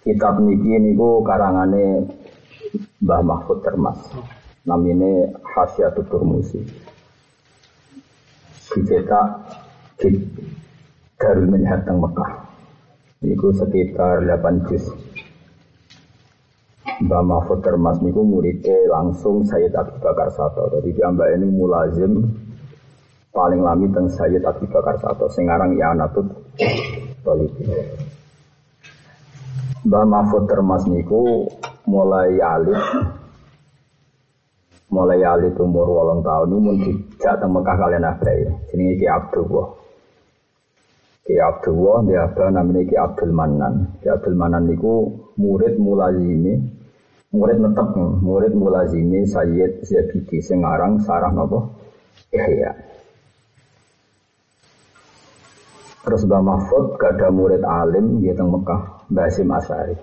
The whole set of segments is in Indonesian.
Kitab niki niku karangane Mbah Mahfud Termas. Namine Hasyatul Turmusi. Dicetak di Darul Minhaj teng Mekah. Niku sekitar 8 juz. Mbah Mahfud Termas niku muridnya langsung Sayyid Abu Bakar Sato. Jadi dia ini mulazim paling lami teng Sayyid Abu Bakar Sato. Sengarang ya Anatut Tolibi. Mbah Mahfud Termas niku mulai alit mulai alit umur wolong tahun ini mun dijak teng Mekah kalian abai. Jenenge Ki Abdullah. Ki Abdullah dia apa namanya Ki Abdul Manan. Ki Abdul Manan niku murid mulazimi murid netep murid mulazimi Sayyid Zabidi sing aran sarah napa? Ihya. Terus Mbah Mahfud gak ada murid alim di Mekah, Mbah Hasim Asari.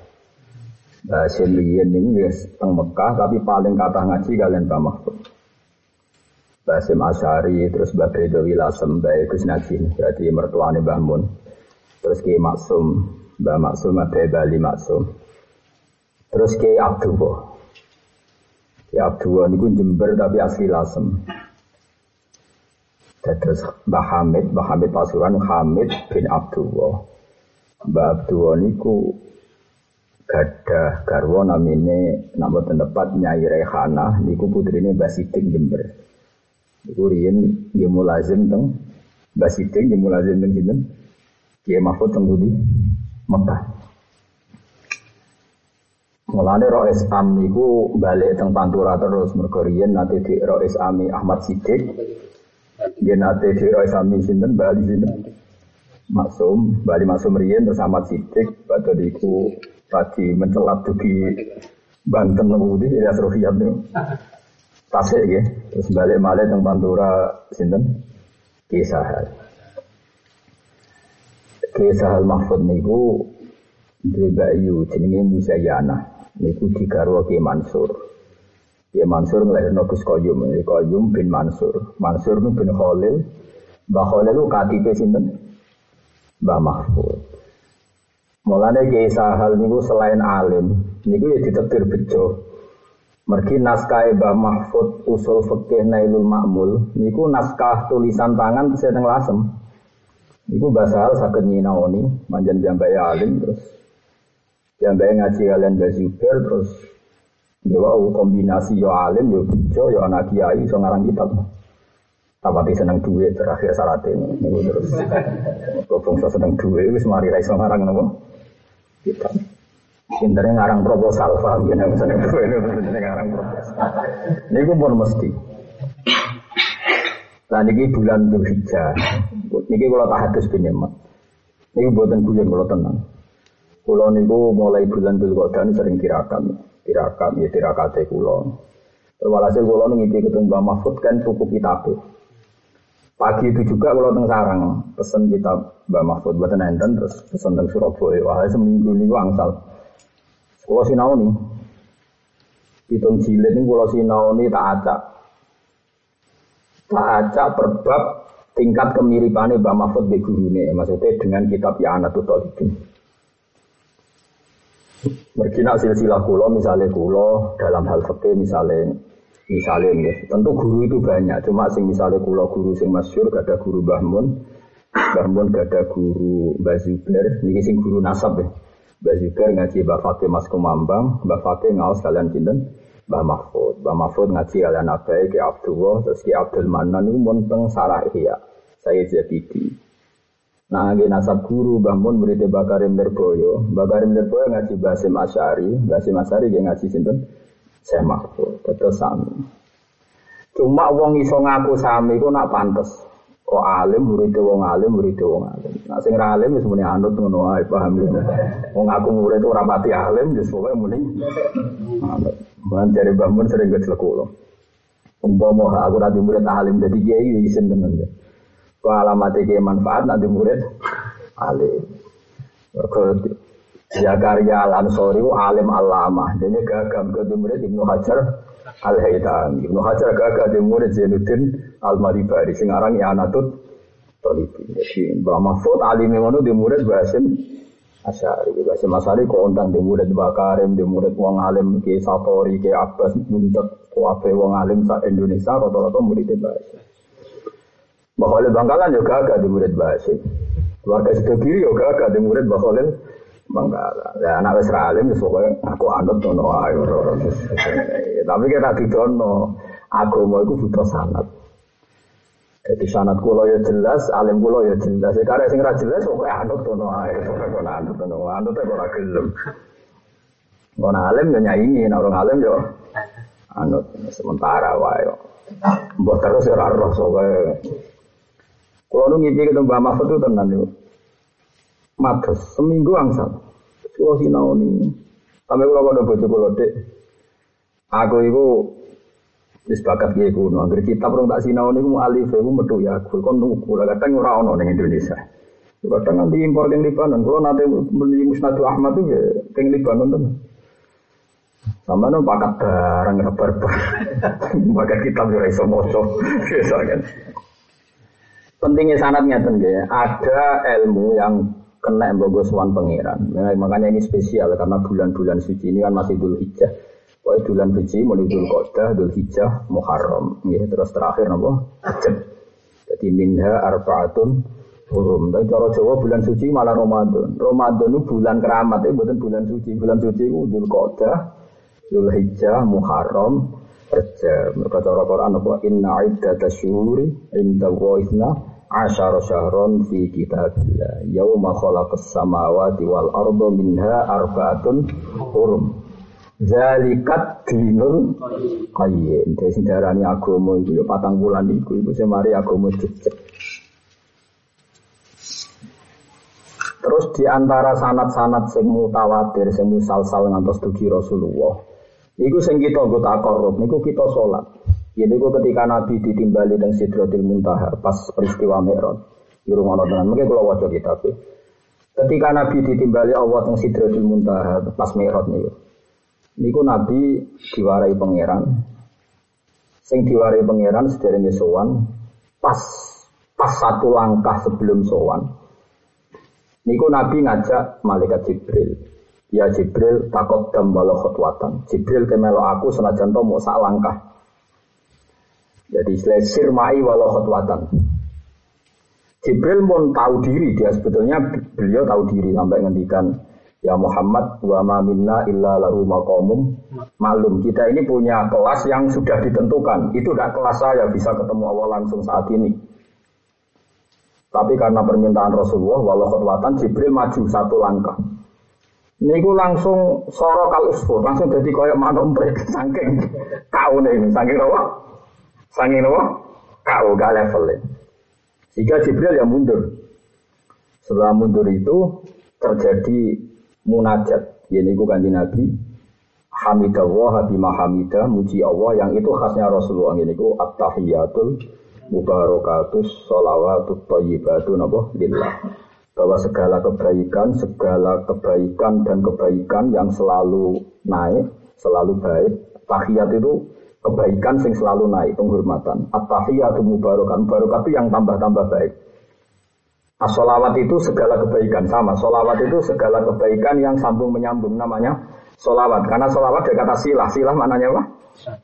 Mbah Hasim Liyen ini ya teng Mekah, tapi paling kata ngaji kalian Mbah Mahfud. Mbah Hasim Asari, terus Mbah Bedo Wilasem, Mbah Gus Najin, berarti mertuanya Mbah Mun. Terus Ki Maksum, Mbah Maksum, Mbah Bali Maksum. Terus Ki Abdullah. Ki Abdullah ini Jember tapi asli Lasem. Terus Mbah Hamid, Mbah Hamid Pasuruan Hamid bin Abdullah. Mbah Abdullah niku gada garwa namine nama tempat Nyai Rehana niku putrine Mbah Sidik Jember. Niku riyen ya mulazim teng Mbah Sidik ya mulazim teng sinten? Kiai Mahfud teng Budi Mekah. Mulane Rois Am niku balik teng Pantura terus mergo riyen nate di Rois Ami Ahmad Sidik dia nate di Roy Sami sinten Bali sinten Maksum Bali Maksum Rien terus Ahmad Sidik pada diku tadi mencelat di Banten Lebudi ya Srofiat itu. Tasik ya. Terus balik malah teng Pantura sinten? Kisahal. Kisahal Mahfud niku di Bayu jenenge Musayana niku digarwa Ki Mansur. Ya Mansur ngelahirno Gus Qayyum, ya Qayyum bin Mansur. Mansur bin Khalil. Mbah Khalil itu KTP sinten? Mbah Mahfud. Mulane Kiai Sahal niku selain alim, niku ya ditetir bejo. Mergi naskah Mbah Mahfud usul fikih Nailul Ma'mul, niku naskah tulisan tangan terus teng lasem. Niku bahasa hal saged nyinaoni, manjan jambai alim terus jambai ngaji kalian Mbah Zubair terus Ya kombinasi yo alim, yo bijo, yo anak kiai, so ngarang kitab. Tapati seneng duit terakhir syarat ini. Ini terus. Kau bangsa seneng duit, wis mari raiso ngarang nopo. Kitab. Pinternya ngarang proposal, paham ya? Seneng duit, pinternya ngarang proposal. Ini pun mesti. Nah, ini bulan Dzulhijjah. Niki kalau tak hadus bin Yaman. Niki buatan guyon kalau tenang. Kalau niku mulai bulan Dzulqa'dah sering tirakan tirakat ya tirakate kula. Walhasil kula ngipi ketemu Mbah Mahfud kan tuku kitab. Pagi itu juga kalau teng sarang pesen kitab Mbah Mahfud buat enten terus pesen teng Surabaya. Wah seminggu ini angsal. Kalau sinau nih, hitung jilid ini kalau sinau nih tak acak. Tak acak perbab tingkat kemiripannya Mbah Mahfud di gurune. Maksudnya dengan kitab Ya Anatul Talibin. Mergina silsilah kulo misalnya kulo dalam hal fikih misalnya misalnya ya, tentu guru itu banyak. Cuma sing misalnya kulo guru sing masyur gak ada guru Bahmun Bahmun gak ada guru Mbak Zubair. Ini sing guru nasab ya. Mbak ngaji Mbak Fakih Mas Kumambang Mbak Fakih ngawas kalian cinten Mbak Mahfud. Mbak Mahfud ngaji kalian Abai Ki Abdullah. Terus Ki Abdul Manan ini monteng Sarah Ihya saya Zabidi. Nah, lagi nasab guru bangun berita Bakarim Lerboyo. Bakarim Lerboyo ngaji Basim Asyari, Basim Asyari dia ngaji sinten saya Mahfud, tetep sami. Cuma wong iso ngaku sami iku nak pantes. Kok alim murid wong alim murid wong alim. Nah sing ra alim wis muni anut ngono ae paham lho. Wong aku murid ora pati alim wis pokoke muni anut. Ban dari bangun sering gak kula. Umpama aku ra murid alim dadi kiai isin tenan. Kok alamat iki manfaat nanti murid alim. Kok Zakaria Al-Ansori alim alama. Dia gagam ke murid Ibnu Hajar Al-Haytham. Ibnu Hajar gagam di murid Zainuddin Al-Maribari. Sing aran I'anatut Tolibi. Jadi Mbak Mahfud alim ngono di murid Basim Asyari. Basim Asyari kok undang di murid Bakarim, di murid wong alim ke Satori, ke Abbas, nuntut kuafe wong alim sa Indonesia rata-rata murid Basim. Khalil Bangkalan juga agak di murid Basim. Keluarga Sidogiri juga agak di murid Mbak Bangkalan. Ya anak wis alim wis pokoke aku anut ngono ae. Tapi kita didono agama iku butuh sanad. Jadi sanat kula ya jelas, alim kula ya jelas. Karena sing ra jelas pokoke anut ngono ae. Pokoke anut ngono, anut ora gelem. Ngono alim ya nyaingi, nek orang alim yo anut sementara wae. Mbok terus ora roh pokoke. Kulo nu ngipi ketemu Mbak Mahfud itu tenan yo. Matus seminggu angsal. Kulo sinau ni. Sampai kulo kono bojo kulo dek. Aku iku wis bakat kiye kuno. Angger kitab rong tak sinau niku alif iku metu ya aku kon nuku. Kadang ora ono ning Indonesia. Kadang nanti impor ning Libanon. Kulo nate beli Musnad Ahmad itu ya ning Libanon tenan. Sama no bakat barang rebar-rebar. Bakat kitab yo iso maca. Kan. Pentingnya sanatnya tentu Ada ilmu yang kena bogo suan pangeran. Nah, makanya ini spesial karena bulan-bulan suci ini kan masih dulu hijjah. Pokoknya bulan suci mulai dulu kodah, dulu hijjah, muharram. Ya, terus terakhir nopo. Jadi minha arbaatun hurum. Tapi cara Jawa bulan suci malah Ramadan. Ramadan itu bulan keramat, itu bukan bulan suci. Bulan suci itu dulu kodah, dulu hijjah, muharram, Rajab. Mereka cara Quran apa? Inna iddata syuhuri inda wa'ithna asyara syahron fi kitabillah. Yawma khalaqas samawati wal arda minha arba'atun hurum. Zalikat dinul qayyim. Dadi sing darani agama iku ya patang bulan iku iku sing mari agama jejeg. Terus di antara sanat-sanat sing mutawatir, sing musalsal ngantos dugi Rasulullah. Niku sing kita nggo takorup, niku kita sholat. Ya niku ketika Nabi ditimbali teng Sidratil Muntaha pas peristiwa Mi'raj. Di rumah tenan, mungkin kalau wajah kita Ketika Nabi ditimbali Allah teng Sidratil Muntaha pas Mi'raj niku. Niku Nabi diwarai pangeran. Sing diwarai pangeran sederenge sowan pas pas satu langkah sebelum sowan. Niku Nabi ngajak malaikat Jibril. Ya Jibril takut dam walau khutwatan. Jibril kemelo aku senajan to mau sak langkah. Jadi istilah mai walau khutwatan. Jibril pun tahu diri. Dia sebetulnya beliau tahu diri sampai ngendikan ya Muhammad wa ma minna illa lahu maqamum malum kita ini punya kelas yang sudah ditentukan. Itu tidak kelas saya bisa ketemu Allah langsung saat ini. Tapi karena permintaan Rasulullah walau khutwatan Jibril maju satu langkah. Niku langsung soro kal langsung jadi koyok manuk emprit saking kau nih, saking apa? Saking apa? Kau gak level Jika Jibril yang mundur. Setelah mundur itu terjadi munajat. Ya niku kanji Nabi. Hamidallah bima hamidah muji Allah yang itu khasnya Rasulullah ini ku at-tahiyatul mubarakatus sholawatut thayyibatu napa lillah bahwa segala kebaikan, segala kebaikan dan kebaikan yang selalu naik, selalu baik. Tahiyat itu kebaikan yang selalu naik, penghormatan. At-tahiyatu mubarakan, mubarokat itu yang tambah-tambah baik. As-solawat itu segala kebaikan, sama. Solawat itu segala kebaikan yang sambung menyambung, namanya solawat. Karena solawat dari kata silah, silah maknanya apa?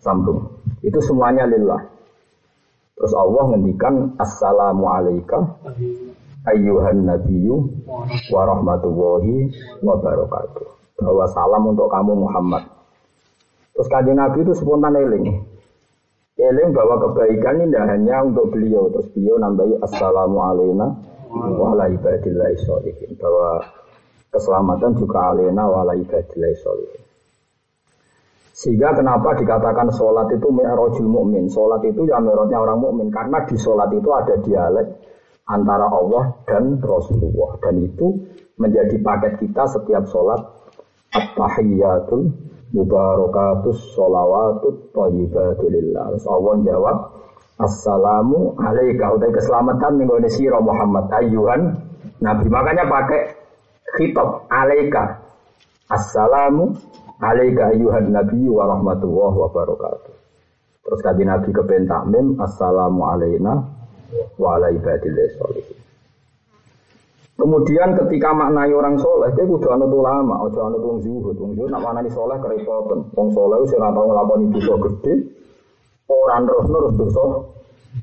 Sambung. Itu semuanya lillah. Terus Allah ngendikan Assalamualaikum ayyuhan nabiyyu wa rahmatullahi. Bahwa salam untuk kamu Muhammad. Terus kanjeng Nabi itu spontan eling. Eling bahwa kebaikan ini tidak hanya untuk beliau. Terus beliau nambahi assalamu alaikum wa ala ibadillahi sholihin. Bahwa keselamatan juga alena wa ala ibadillahi sholihin. Sehingga kenapa dikatakan sholat itu mi'rajul mukmin? Sholat itu ya mi'rajnya orang mukmin karena di sholat itu ada dialek antara Allah dan Rasulullah dan itu menjadi paket kita setiap sholat at-tahiyyatul mubarakatus sholawatut thayyibatulillah. Allah jawab Assalamu alaika utai keselamatan ning sira Muhammad ayuhan Nabi. Makanya pakai khitab alaika. Assalamu alaika ayuhan nabi wa rahmatullahi wa. Terus kaji Nabi ke takmim Assalamu alaina wa ala ibadillah. Kemudian ketika maknai orang soleh, dia kudu anut ulama, ojo anut wong zuhud. Wong zuhud nak maknani soleh kerepotan. Wong soleh itu ora tau nglakoni dosa gede, orang terus terus dosa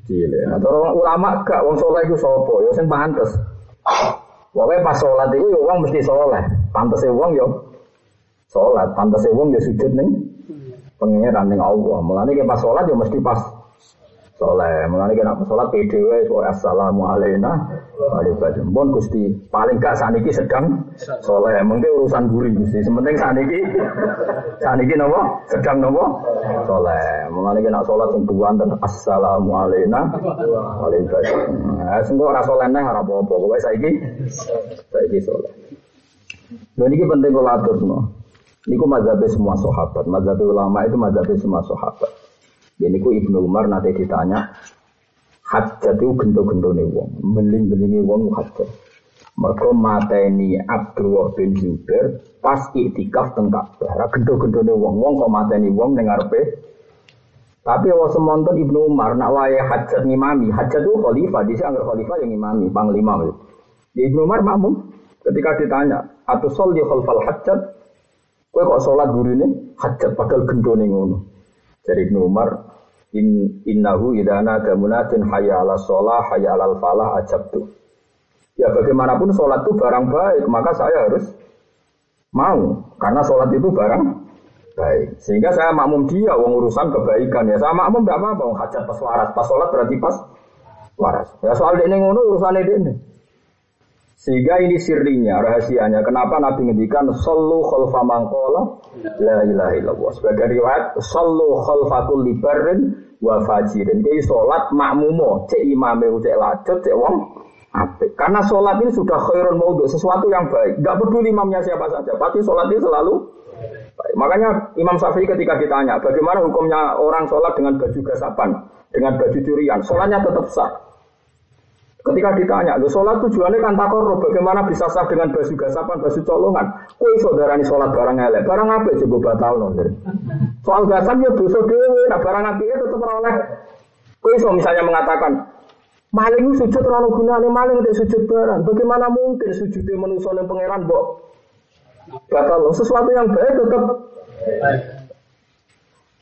cilik. Atau orang ulama gak wong soleh itu sopo, ya sing pantes. Pokoknya pas sholat itu ya wong mesti soleh. Pantes wong yo sholat, pantas wong ya sujud ning pengiran ning Allah. Mulane pas sholat ya mesti pas soleh. Mulane kena sholat pede wae assalamu alaina wa Pun Gusti paling gak saniki sedang soleh. Mungkin urusan guri Gusti. Sementing saniki saniki napa? Sedang napa? Soleh. Mulane kena sholat sing dan assalamu alaina wa ibadah. Nah, sing ora soleh neh ora apa-apa. Pokoke saiki saiki soleh. Lha niki penting kula aturno. Niku mazhabnya semua sahabat. Mazhab ulama itu mazhabnya semua sahabat. Jadi ku Ibnu Umar nanti ditanya, hajat itu gento-gento nih wong, beling-belingi wong hajat. Mereka mateni Abdullah bin Zubair pas iktikaf tengkak. Gento-gento nih wong, wong kok mateni wong dengar pe. Tapi awal semonton Ibnu Umar nak waya hajat ngimami, hajat itu khalifah, di khalifah yang ngimami, panglima. Di Ibnu Umar makmum ketika ditanya, atau sol di khalfal hajat, Kue kok sholat guru ini hajat padahal gendone ngono. Jadi Ibnu Umar in innahu idana damunatin hayya ala sholah hayya ala falah ajab tuh. Ya bagaimanapun sholat itu barang baik, maka saya harus mau karena sholat itu barang baik. Sehingga saya makmum dia, uang urusan kebaikan ya. Saya makmum tidak apa-apa, hajat pas waras, pas sholat berarti pas waras. Ya soal ini ngono urusan ini. Sehingga ini sirinya, rahasianya. Kenapa Nabi ngendikan sallu khalfa mangkola la ilaha illallah. Sebagai riwayat sallu khalfa kulli barrin wa fajirin. Jadi salat makmumo, cek imame cek lajut, cek wong apik. Karena salat ini sudah khairun maudhu, sesuatu yang baik. Gak peduli imamnya siapa saja, pasti salat ini selalu baik. Makanya Imam Syafi'i ketika ditanya, bagaimana hukumnya orang sholat dengan baju gasapan, dengan baju curian, sholatnya tetap sah. Ketika ditanya, lo sholat tujuannya kan takor, bagaimana bisa sah dengan baju gasapan, baju colongan? Kue saudara ini sholat barang elek, barang apa coba batal nonton. Soal gasam ya dosa dewe, nah barang api itu tetap oleh. Kue so misalnya mengatakan, maling sujud terlalu gunanya maling untuk sujud barang. Bagaimana mungkin sujudnya manusia yang pangeran bok? Batal sesuatu yang baik tetap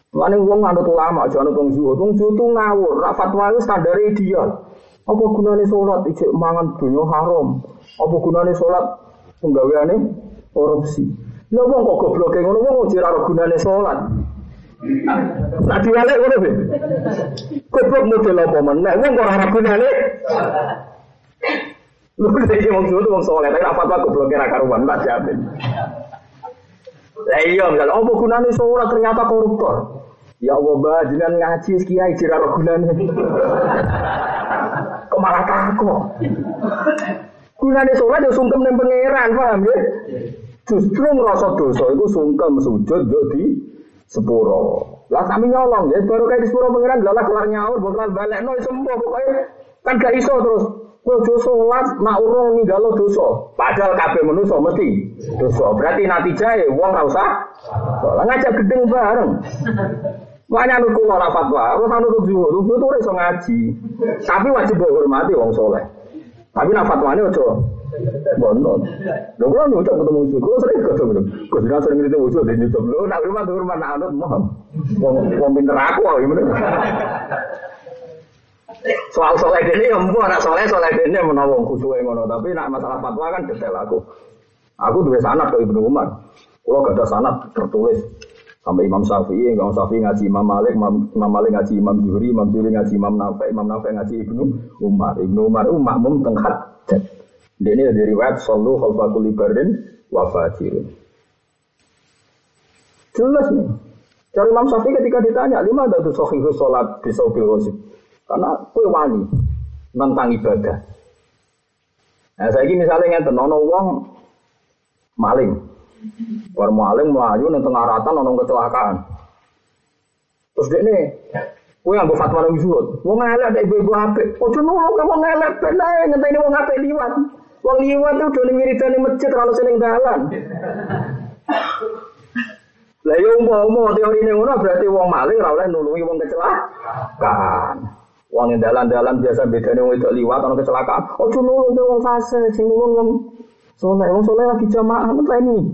Maling wong anut ulama, jangan wong zuhud. Wong zuhud itu ngawur, fatwa itu standar ideal. Apa gunanya sholat ijek mangan dunia haram? Apa gunanya sholat penggaweane korupsi? Lah wong kok goblok ngono wong ora ora gunane sholat. Nah diwalek ngono be. Goblok model apa meneh? Wong kok ora gunane. Lu iki wong itu wong sholat, tapi apa apa goblok ora karuan tak jamin. Lah iya, misal apa gunane sholat ternyata koruptor. Ya Allah, jangan ngaji kiai jira gunane kok malah takut. Gunane sholat ya sungkem ning pangeran, paham ya? Justru ngerasa dosa itu sungkem sujud yo di sepuro. Lah kami nyolong ya baru kayak di sepuro pangeran lah kelar nyaur bakal balik no sembuh pokoknya kan gak iso terus. Kowe sholat nak urung ninggalo dosa. Padahal kabeh manusa mesti dosa. Berarti nanti wong ora usah. Lah ngajak gedeng bareng. Makanya nukul ora fatwa, harus tuh zuhud, tuh itu iso ngaji. Tapi wajib hormati wong soleh. Tapi nak fatwane ojo bonon. Lho kula nyucuk ketemu zuhud, kula sering ketemu. Kok dina sering ketemu zuhud dan nyucuk. Lho nak rumah tuh rumah nak anut mohon. Wong pinter aku gimana. Soal soleh ini ya mpu anak soleh soleh ini menawa khusyuk ngono, tapi nak masalah fatwa kan detail aku. Aku dua sanat ke Ibnu Umar. Kalau gak ada sanat tertulis Sampai Imam Syafi'i, Imam Syafi'i ngaji Imam Malik, Imam Malik ngaji Imam Zuhri, Imam Zuhri ngaji Imam Nafi, Imam Nafi ngaji Ibnu Umar. Ibnu Umar itu makmum tenghat. Ini dari riwayat Sallu khalfakul ibarin wa fajirin. Jelas nih. Cari Imam Syafi'i ketika ditanya, lima ada tuh sholat di sobil wasib. Karena kue wani tentang ibadah. Nah, saya ini misalnya ngeten, nono wong maling. War maling melayu ning tengah ratan nono kecelakaan. Terus dia ini, kue yang fatwa nang zuhud. Elek ada ibu-ibu apik. Ojo nulung wong elek ben ae ngenteni wong apik liwat. Wong liwat tuh udah wiridan ning masjid kalau seneng dalan. Lah yo umpama teori ini ngono berarti wong maling ora oleh nulungi wong kecelakaan. Wong yang dalan-dalan biasa bedane wong itu liwat ana kecelakaan. Ojo nulung wong fase sing nulung Soleh, wong soleh lagi jamaah ini.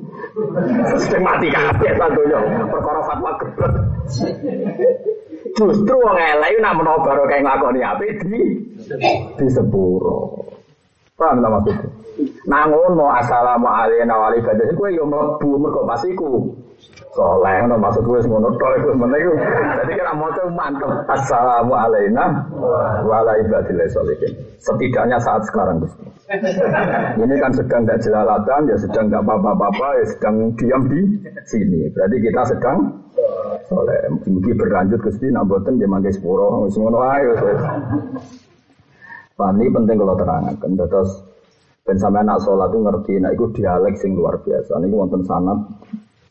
Sing mati kabeh santoyo. Perkara fatwa geblek. Justru wong elek nak menawa baru kayak ngakoni apik di di sepuro. Paham tak maksudnya? Nah ngono assalamualaikum warahmatullahi wabarakatuh. Kowe yo mlebu mergo pasiku soleh no maksud gue ngono tok iku meneh iku dadi kira maca mantep. Assalamu alayna wa ala setidaknya saat sekarang Gusti ini kan sedang tidak jelalatan ya sedang tidak apa-apa ya sedang diam di sini. Berarti kita sedang soleh. Mungkin berlanjut Gusti nak boten dia mangke sepuro. Wis ngono ae wis penting kalau terangkan. Terus dan sampai anak sholat itu ngerti, nah itu dialek sing luar biasa. Ini wonten sanat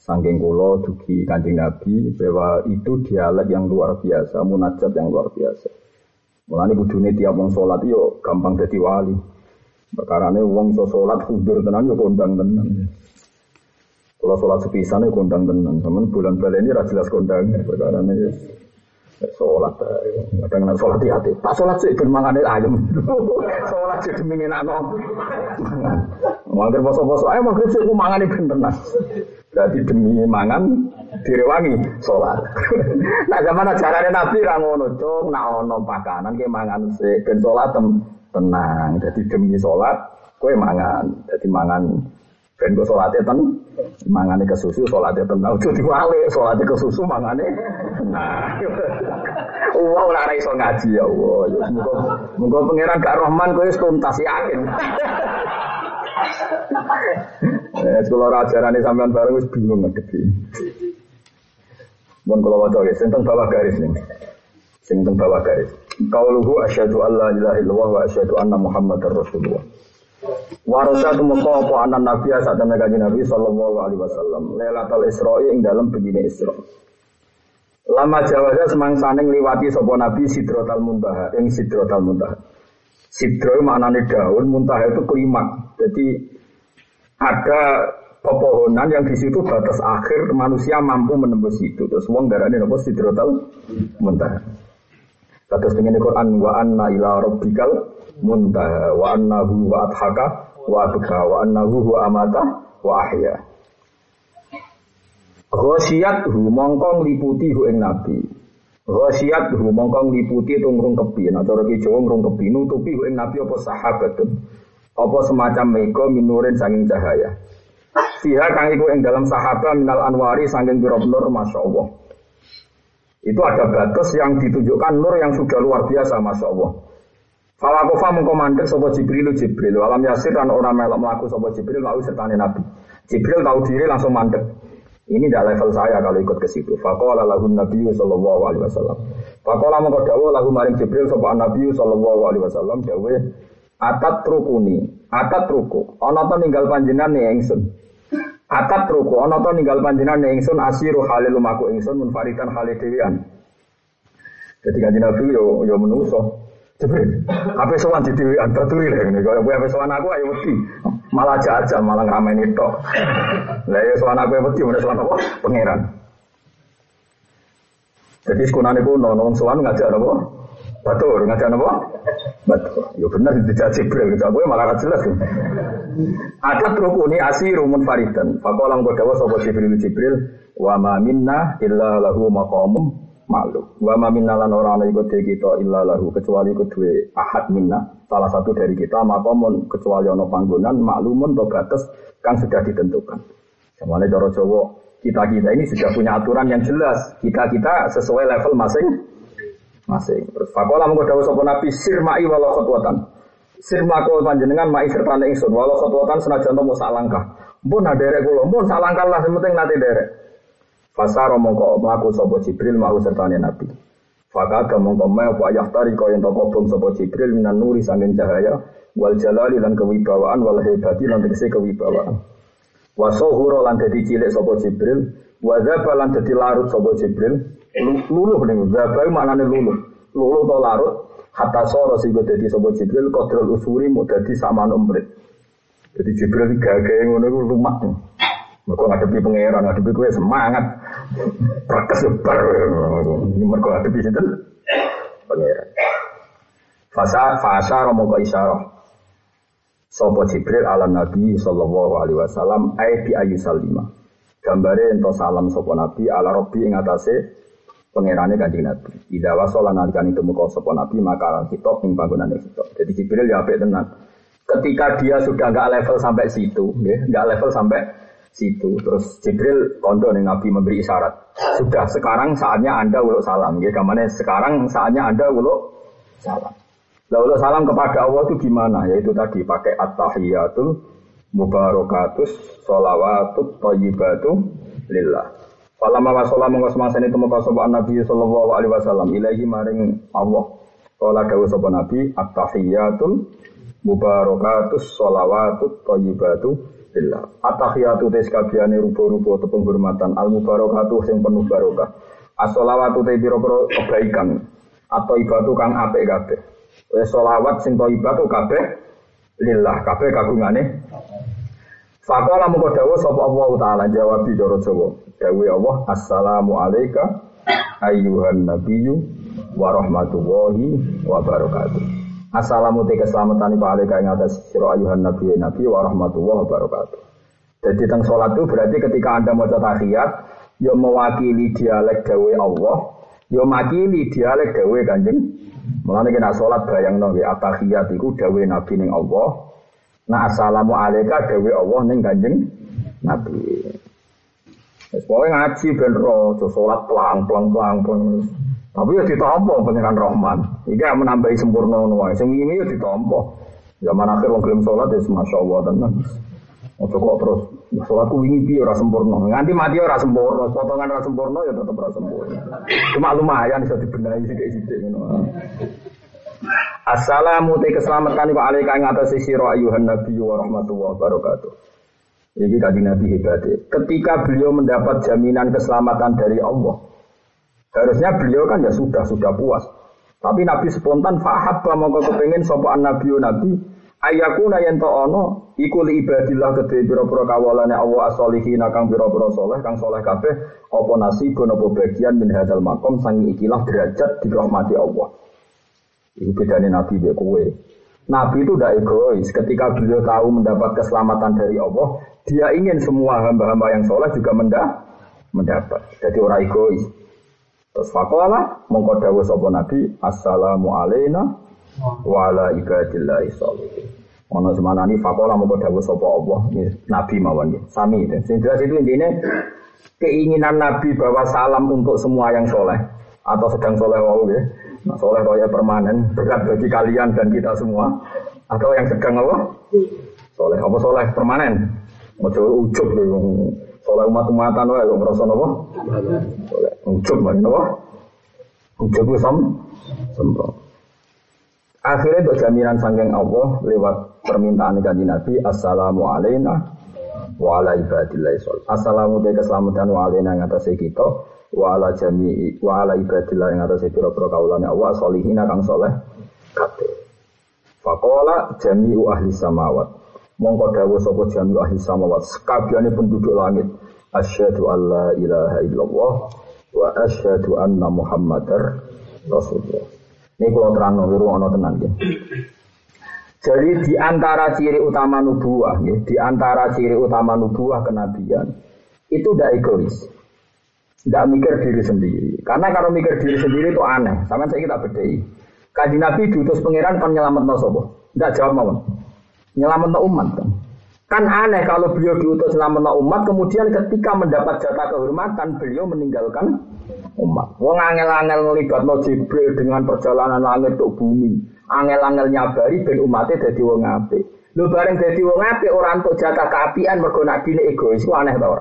Sangking kulo dugi kanjeng Nabi bahwa itu dialek yang luar biasa, munajat yang luar biasa. Mulane kudune tiap wong salat yo gampang jadi wali. Perkarane wong iso salat kudur tenan yo kondang tenan. Kalau sholat sepisan itu kondang tenan, teman bulan bulan ini jelas kondang. Perkarane sholat, kadang nak sholat hati. Pak sholat sih ben mangane ayam. sholat sih demi enak no. Mangger poso-poso, ayo mangger sih ku mangane ben tenan. Berarti demi mangan direwangi sholat. nah zaman ajarannya Nabi rangono cung, nak ono pakanan ke mangan se ben sholat tenang. Jadi demi sholat, kue mangan. Jadi mangan ben gue sholatnya ten, mangane ke susu sholatnya tenang. Udah diwale sholatnya ke susu mangane. Nah, wow lah iso ngaji ya Allah. Mungkin pangeran gak Rahman kue tuntas yakin. Kalau ajaran ini sampean bareng wis bingung ngedepi. Mun kalau waca ya, sing bawah garis nih. Sing bawah garis. Qauluhu asyhadu an la ilaha illallah wa asyhadu anna muhammadar rasulullah. Warasa tumeka apa anan nabi saat temen kanjeng Nabi sallallahu alaihi wasallam. Lailatul Isra'i ing dalam begini Isra. Lama jawaza semangsane ngliwati sapa nabi Sidratul Muntaha ing Sidratul Muntaha. Sidro maknanya daun, muntah itu klimak. Jadi ada pepohonan yang di situ batas akhir manusia mampu menembus itu. Terus wong darane napa sidrotal muntah. Kados dengan Quran wa anna ila rabbikal muntah wa annahu wa adhaka wa abka wa annahu wa amata wa ahya. Ghosiyat hu mongkong liputi hu ing nabi. Ghasiat hu mongkong liputi itu kepi. Nah cara ki Jawa kepi nutupi hu ing nabi apa sahabatun. Apa semacam mega minurin sanging cahaya. Fiha kang iku ing dalam sahabat minal anwari sanging pira nur Allah. Itu ada batas yang ditunjukkan nur yang sudah luar biasa Masya Allah. Falakofa mengkomandir sopo Jibril Jibril. Walam yasir dan orang melok melaku sopo Jibril lalu sertane Nabi. Jibril tahu diri langsung mandek. Ini tidak level saya kalau ikut ke situ. Fakola lagu Nabi Sallallahu Alaihi Wasallam. Fakola mengkau dawo lagu maring Jibril sopan Nabi Sallallahu Alaihi Wasallam. Dawe atat rukuni, atat ruku. Ono to ninggal panjenengan nih engsun. Atat ruku. Ono to ninggal panjenengan nih engsun asiru halil lumaku engsun munfaridan halil dewian. Jadi kan Nabi yo yo menuso. Jibril, apa sowan di dewi antaturi lah ini. Kalau apa sowan aku ayo mesti malah aja malah ngamain itu. Lah ya sowan aku mesti mana sowan apa? Pangeran. Jadi sekunane ku nono sowan ngajak apa? Batur ngajak apa? Batur. Ya benar dijak Jibril, kita gue malah jelas. Ada rukuni asirumun faridan. Fakolam kodawa sopo Jibril Jibril wa ma minna illa lahu maqamum maklum. Wa ma minna lan ora ana iku kita illa lahu kecuali iku duwe ahad minna salah satu dari kita makomun kecuali ana panggonan maklumun to batas kang sudah ditentukan. Semuanya cara Jawa kita-kita ini sudah punya aturan yang jelas. Kita-kita sesuai level masing masing. Terus fakola mengko dawuh sapa Nabi sirmai walau khotwatan. Sirma kau panjenengan mai serta ingsun walau khotwatan senajan to sak langkah. Mbon derek kula, mbon sak langkah lah penting nate derek. Fasaro mongko mlaku sapa Jibril mau sertane Nabi. Fakada mongko me apa yahtari kaya ento kobong sapa Jibril minan nuri sanging cahaya wal jalali lan kewibawaan wal hebati tegese kewibawaan. Wasohuro lan dadi cilik sapa Jibril, wa dzaba lan dadi larut sapa Jibril. Luluh ning dzaba maknane luluh. Luluh to larut hatta soro sing dadi sapa Jibril kodrol usuri mau dadi saman umprit. Jadi Jibril gagah ngono iku lumak. Mereka ngadepi pangeran, ngadepi gue semangat. Prakes bar. Mereka ngadepi itu pangeran. Fasa fasa romo ke isyarah. Sopo Jibril ala Nabi sallallahu alaihi wasallam ay bi ayu salima. Gambare ento salam sopo Nabi ala Robbi ing atase pangerane Kanjeng Nabi. Ida wasala nalikane temu sopo Nabi maka kitab ing panggonane kitab. Jadi Jibril ya apik tenan. Ketika dia sudah nggak level sampai situ, nggak level sampai situ. Terus Jibril kondo nih Nabi memberi isyarat. Sudah sekarang saatnya anda uluk salam. Ya, ke mana sekarang saatnya anda uluk salam. Lah uluk salam kepada Allah itu gimana? Yaitu tadi pakai at-tahiyatul mubarakatus sholawatut thayyibatu lillah. Falama wasala mongko semasane temu sapa Nabi sallallahu alaihi wasallam ilahi maring Allah. Kala dawuh sapa Nabi at-tahiyatul mubarakatus sholawatut thayyibatu lillah. At-tahiyatu tes kabehane rupa-rupa atau penghormatan al mubarakatuh sing penuh barokah. As-sholawatu te kebaikan atau ibadu kang apik kabeh. Wis sholawat sing thayyibatu kabeh lillah kabeh kagungane Fakola muka dawa sapa Allah taala jawab di Jawa. Dawe Allah assalamu alayka ayyuhan nabiyyu wa rahmatullahi wa barakatuh. Assalamu te keselamatan iku alika ing atas sira ayuhan nabi nabi wa rahmatullahi wabarakatuh. Jadi teng salat itu berarti ketika Anda maca tahiyat ya mewakili dialek dawe Allah, ya mewakili dialek dawe Kanjeng. Mulane kena salat bayangno ya tahiyat iku dawe nabi ning Allah. Nah assalamu alayka dawe Allah ning Kanjeng Nabi. Wis pokoke ngaji ben ro, salat pelang-pelang pelang-pelang. Tapi ya ditompo pengiran Rahman. Iki menambahi sempurna wae. Sing ini ya ditompo. Zaman akhir wong gelem salat ya Allah tenan. Ojo kok terus salatku wingi piye ora sempurna. Nganti mati ora sempurna, potongan ora sempurna ya tetep ora sempurna. Cuma lumayan bisa dibenahi sithik-sithik ngono. Assalamu te keselamatan wa alaika ing atas sira ayuhan nabi wa rahmatullahi wabarakatuh. Ini kaji Nabi hebat. Ketika beliau mendapat jaminan keselamatan dari Allah, Harusnya beliau kan ya sudah sudah puas. Tapi Nabi spontan fahab mau kepengen sopan Nabi Nabi ayakuna yen to ono iku li ibadillah kedhe pira-pira kawalane Allah as-solihin kang pira-pira saleh kang saleh kabeh apa nasibun apa bagian min hadzal makom sangi ikilah derajat dirahmati Allah. Iku bedane Nabi mbek kowe. Nabi itu tidak egois. Ketika beliau tahu mendapat keselamatan dari Allah, dia ingin semua hamba-hamba yang soleh juga mendapat. Jadi orang egois. Terus fakola mongko dawuh sapa Nabi, assalamu alaina wa ala ibadillahi sholihin. Ono semanani fakola Allah, Nabi mawon Sami itu. Sing itu intinya keinginan Nabi bahwa salam untuk semua yang soleh atau sedang soleh wau ya. Nah, soleh kaya permanen berat bagi kalian dan kita semua atau yang sedang apa? Soleh apa soleh permanen? Ojo ujub loh Soleh umat-umatan wae kok ngrasa napa? Soleh ujub wae napa? Ujub ku sam. Akhirnya untuk jaminan sangking Allah lewat permintaan kanji Nabi Assalamu alaina wa ala ibadillah. Assalamu te keselamatan wa yang atas kita wa ala jami wa ala ibadillah yang atas pira-pira kaulane Allah solihina kang soleh kabeh. Faqala jami'u ahli samawat. Mongko dawuh sapa jami ahli samawat. Sekabehane penduduk langit. Asyhadu alla ilaha illallah wa asyhadu anna muhammadar rasulullah. Ini kalau terang nunggu ono tenan ya. Jadi di antara ciri utama nubuah, ya, di antara ciri utama nubuah kenabian itu tidak egois, tidak mikir diri sendiri. Karena kalau mikir diri sendiri itu aneh. Sama saya kita bedai. Kaji Nabi diutus pangeran kan nyelamat no Tidak jawab mau nyelamat umat kan. Kan aneh kalau beliau diutus selama umat, kemudian ketika mendapat jatah kehormatan, beliau meninggalkan umat. Wong angel-angel ngelibat no Jibril dengan perjalanan langit ke bumi. Angel-angel nyabari ben umatnya jadi wong ape. Lu bareng jadi wong ape orang untuk jatah keapian mergo nabi egois, itu aneh tau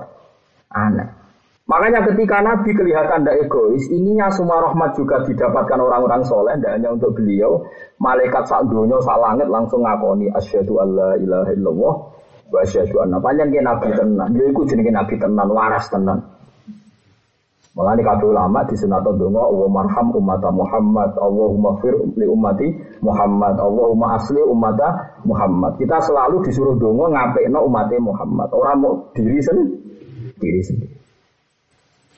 Aneh. Makanya ketika Nabi kelihatan tidak egois, ininya semua rahmat juga didapatkan orang-orang soleh, tidak hanya untuk beliau. Malaikat sak dunia, sak langit langsung ngakoni asyhadu alla ilaha illallah wa asyhadu anna panjang nabi tenan. Dia ikut jenenge nabi tenan, waras tenan. Malah ini kabeh ulama di sunat donga Allah marham umat Muhammad, Allahumma fir li ummati Muhammad, Allahumma asli umat Muhammad. Kita selalu disuruh donga ngapekno umatnya Muhammad. Orang mau diri sendiri, diri sendiri.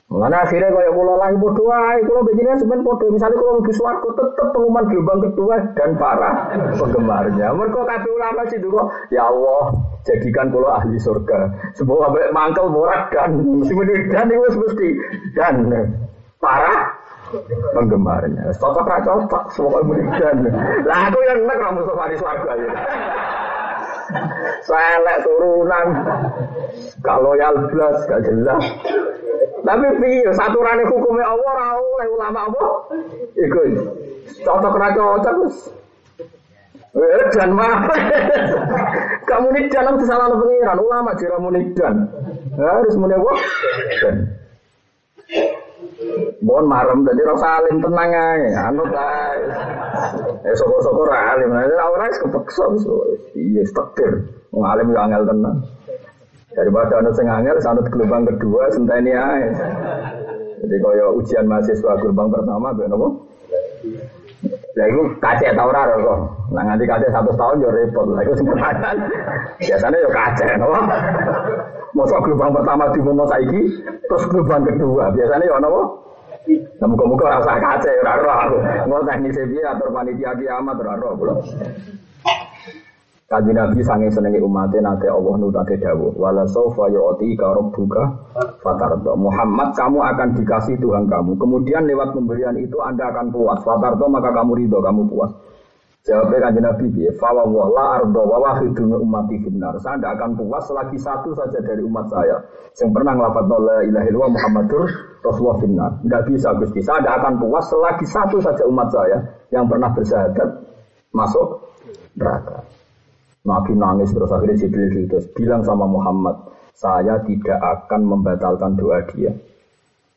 Mana akhirnya kaya kula lah ibu doa, kula begini sebenarnya podo. Misalnya kalau lebih suaraku tetap pengumuman gelombang kedua dan para penggemarnya. Mereka kata ulama sih dulu, ya Allah jadikan kula ahli surga. Sebuah sampai mangkel morak dan mesti dan itu mesti dan para penggemarnya. Cocok ra cocok semua dan. Lah aku yang enak kamu sama di surga ya. Selek turunan. Kalau ya blas gak jelas. Tapi piye saturane hukumnya Allah ora oleh ulama apa? Iku. Cocok ra. Eh, dan mah. Kamu dan harus salah pengiran. Ulama jira muni dan. Harus muni apa? Mohon marem tadi rasa alim tenang aja, anu ae. Eh ra alim, ora wis kepeksa wis iya stekir. Wong alim yo angel tenang. Daripada anu sing angel, sanut gelombang kedua senteni ae. Jadi kaya ujian mahasiswa gelombang pertama ben apa? Lah iku kacek ta ora kok. Nah nganti kacek satu tahun yo repot. Lah iku sempetan. Biasanya yo kacek napa? Masa gelombang pertama dimono saiki, terus gelombang kedua. Biasanya yo napa? Nah, muka-muka rasa kacek, ora roh aku. Mau teknis piye atur panitia kiamat ora roh kula. Kaji Nabi sange senengi umatnya nanti Allah nutate dawuh wala saufa yu'ti ka rabbuka fatardo Muhammad kamu akan dikasih Tuhan kamu kemudian lewat pemberian itu Anda akan puas fatardo maka kamu ridho kamu puas Jawabnya kanji Nabi ya Fawa la ardo wa wahidun umati finnar Saya tidak akan puas selagi satu saja dari umat saya Yang pernah ngelafat la ilaha illallah Muhammadur Rasulullah finnar Tidak bisa Gusti Saya tidak akan puas selagi satu saja umat saya Yang pernah bersahadat Masuk neraka Nabi nangis terus akhirnya Jibril terus bilang sama Muhammad, saya tidak akan membatalkan doa dia.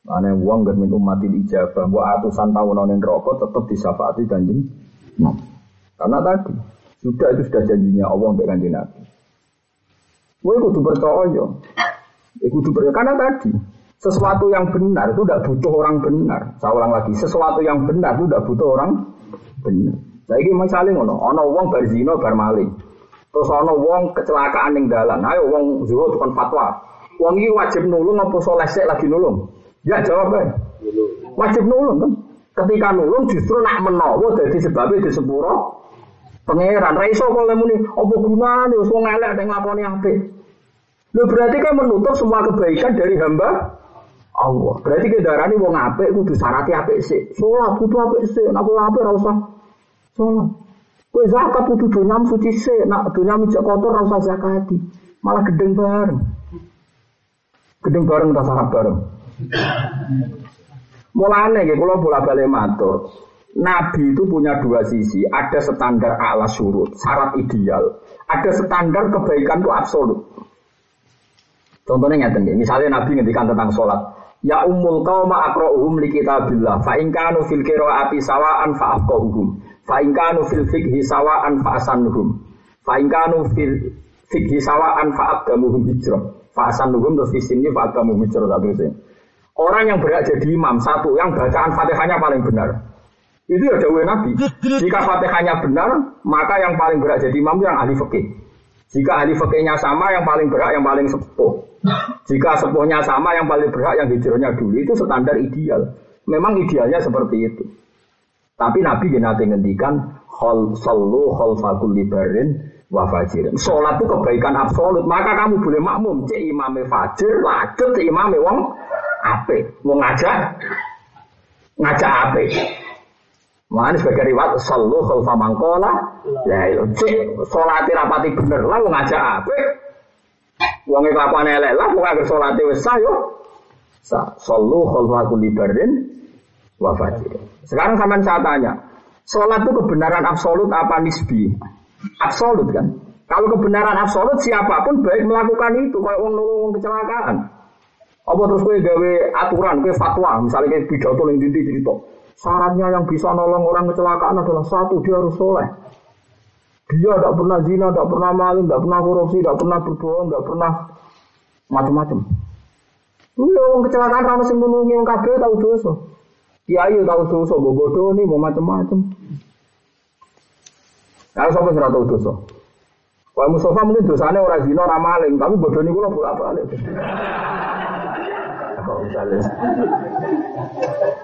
Mana uang gak min umat ijabah, buat atusan tahun nonin rokok tetap disafaati kanjeng. Nah, karena tadi sudah itu sudah janjinya Allah untuk kanjeng Nabi. Gue kudu percaya, ya kudu percaya karena tadi sesuatu yang benar itu tidak butuh orang benar. Saya ulang lagi, sesuatu yang benar itu tidak butuh orang benar. Saya ini misalnya ngono, ono uang berzino bermaling. Terus ana wong kecelakaan ning dalan. Ayo wong zuhud kon fatwa. Wong iki wajib nulung apa soleh sik lagi nulung? Ya jawab. Wajib nulung kan. Ketika nulung justru nak menawa dadi sebabnya di sepuro pangeran. Ra iso kok muni apa gunane wis wong elek ning nglakoni apik. Lho berarti kan menutup semua kebaikan dari hamba Allah. Berarti kendaraan wong apik kudu syaratnya apik sih. Salat kudu apik sih. Nek apik ora usah salat. Kue zakat kudu dunyam suci se, nak dunyam cek kotor rasa zakati, malah gedeng bareng. Gedeng bareng tak sarap bareng. Mulane nggih kula bola-balik matur. Nabi itu punya dua sisi, ada standar ala surut, syarat ideal, ada standar kebaikan itu absolut. Contohnya ngeten misalnya Nabi ngendikan tentang sholat, Ya umul qauma aqra'uhum li kitabillah, fa in kanu fil qira'ati sawa'an fa afqahuhum. Fa'ingkanu fil fikhi sawa'an fa'asanuhum. Fa'ingkanu fil fikhi sawa'an fa'abdamuhum hijrah. Fa'asanuhum terus di sini fa'abdamuhum hijrah. Orang yang berhak jadi imam, satu, yang bacaan fatihahnya paling benar. Itu ya dawe Nabi. Jika fatihahnya benar, maka yang paling berhak jadi imam yang ahli fikih. Jika ahli fikihnya sama, yang paling berhak, yang paling sepuh. Jika sepuhnya sama, yang paling berhak, yang hijrahnya dulu. Itu standar ideal. Memang idealnya seperti itu. Tapi Nabi nanti ngendikan hol sallu hol fakul libarin wa fajirin. Sholat itu kebaikan absolut. Maka kamu boleh makmum. Cek imame fajir, cek imame wong ape. Wong ngajak, ngajak ape. Mana sebagai riwayat sallu khalfa mangkola. Ya itu cek sholat rapati bener lah ngajak ape. Wong kelakuan elek lah wong agar sholat wis sah yo. Sallu khalfa kulli barin wa Sekarang sama saya tanya, sholat itu kebenaran absolut apa nisbi? Absolut kan? Kalau kebenaran absolut siapa pun baik melakukan itu, kalau orang nolong kecelakaan. Apa terus kowe gawe aturan, kowe fatwa, misalnya kayak pidato yang dinti cerita. Syaratnya yang bisa nolong orang kecelakaan adalah satu, dia harus soleh. Dia tidak pernah zina, tidak pernah maling, tidak pernah korupsi, tidak pernah berbohong, tidak pernah macam-macam. Iya, orang kecelakaan rana sing nulungi yang kabeh tahu dosa. Kiai tahu dosa, bodoh nih, mau macam-macam. Kalau sampai serata dosa. Wah Mustafa mungkin dosanya orang zina, orang maling, tapi bodoh nih gue bolak balik.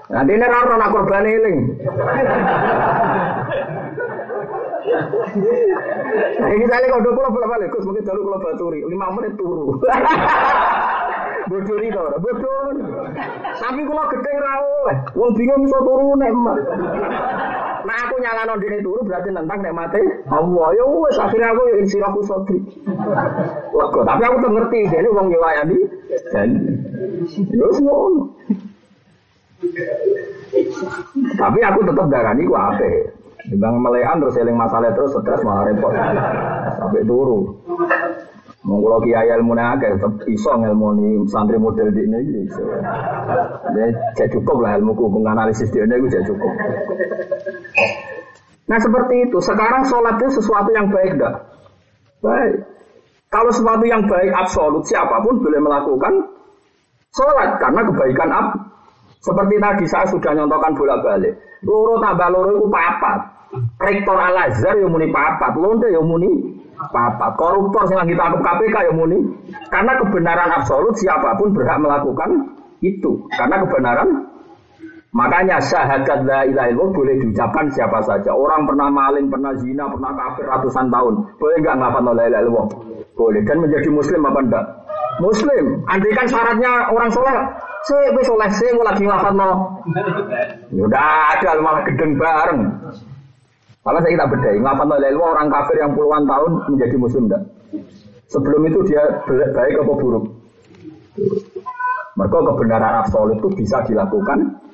Nanti ini raro nak korban eling. Nah, ini kali kalau dua bolak balik, Gus mungkin dulu kalau baturi, lima menit turu. Ini tau, bodoh. Tapi kalau gede rawo, wong bingung bisa nek Nah aku nyala dene turu berarti nentang nek mati. Allah ya wes akhirnya aku yang siraku sodri. Wah, tapi aku tuh ngerti jadi wong yo wayani dan yo ngono. Tapi aku tetap darani ku ape. Timbang melekan terus eling masalah terus stres malah repot. Sampai turu. Mau kalau kiai ilmu akeh tetap iso ilmu santri model di ini. Jadi cukup lah ilmu hukum analisis di ini gue cukup. Nah seperti itu. Sekarang sholat itu sesuatu yang baik enggak? Baik. Kalau sesuatu yang baik absolut siapa pun boleh melakukan sholat karena kebaikan ab. Seperti tadi saya sudah nyontohkan bolak balik. Loro tambah loro itu papat. Rektor Al Azhar yang muni papat, lonte yang muni papat. Koruptor yang lagi tangkap KPK yang muni. Karena kebenaran absolut siapa pun berhak melakukan itu. Karena kebenaran Makanya syahadat la ilaha illallah boleh diucapkan siapa saja. Orang pernah maling, pernah zina, pernah kafir ratusan tahun. Boleh nggak ngafat la ilaha illallah? Boleh. Dan menjadi muslim apa enggak? Muslim. Andai kan syaratnya orang soleh, saya gue soleh, saya lagi ngafat no. Udah ada malah gedeng bareng. Kalau saya kita bedai, ngapa lalu orang kafir yang puluhan tahun menjadi muslim enggak? Sebelum itu dia baik atau buruk? Mereka kebenaran absolut itu bisa dilakukan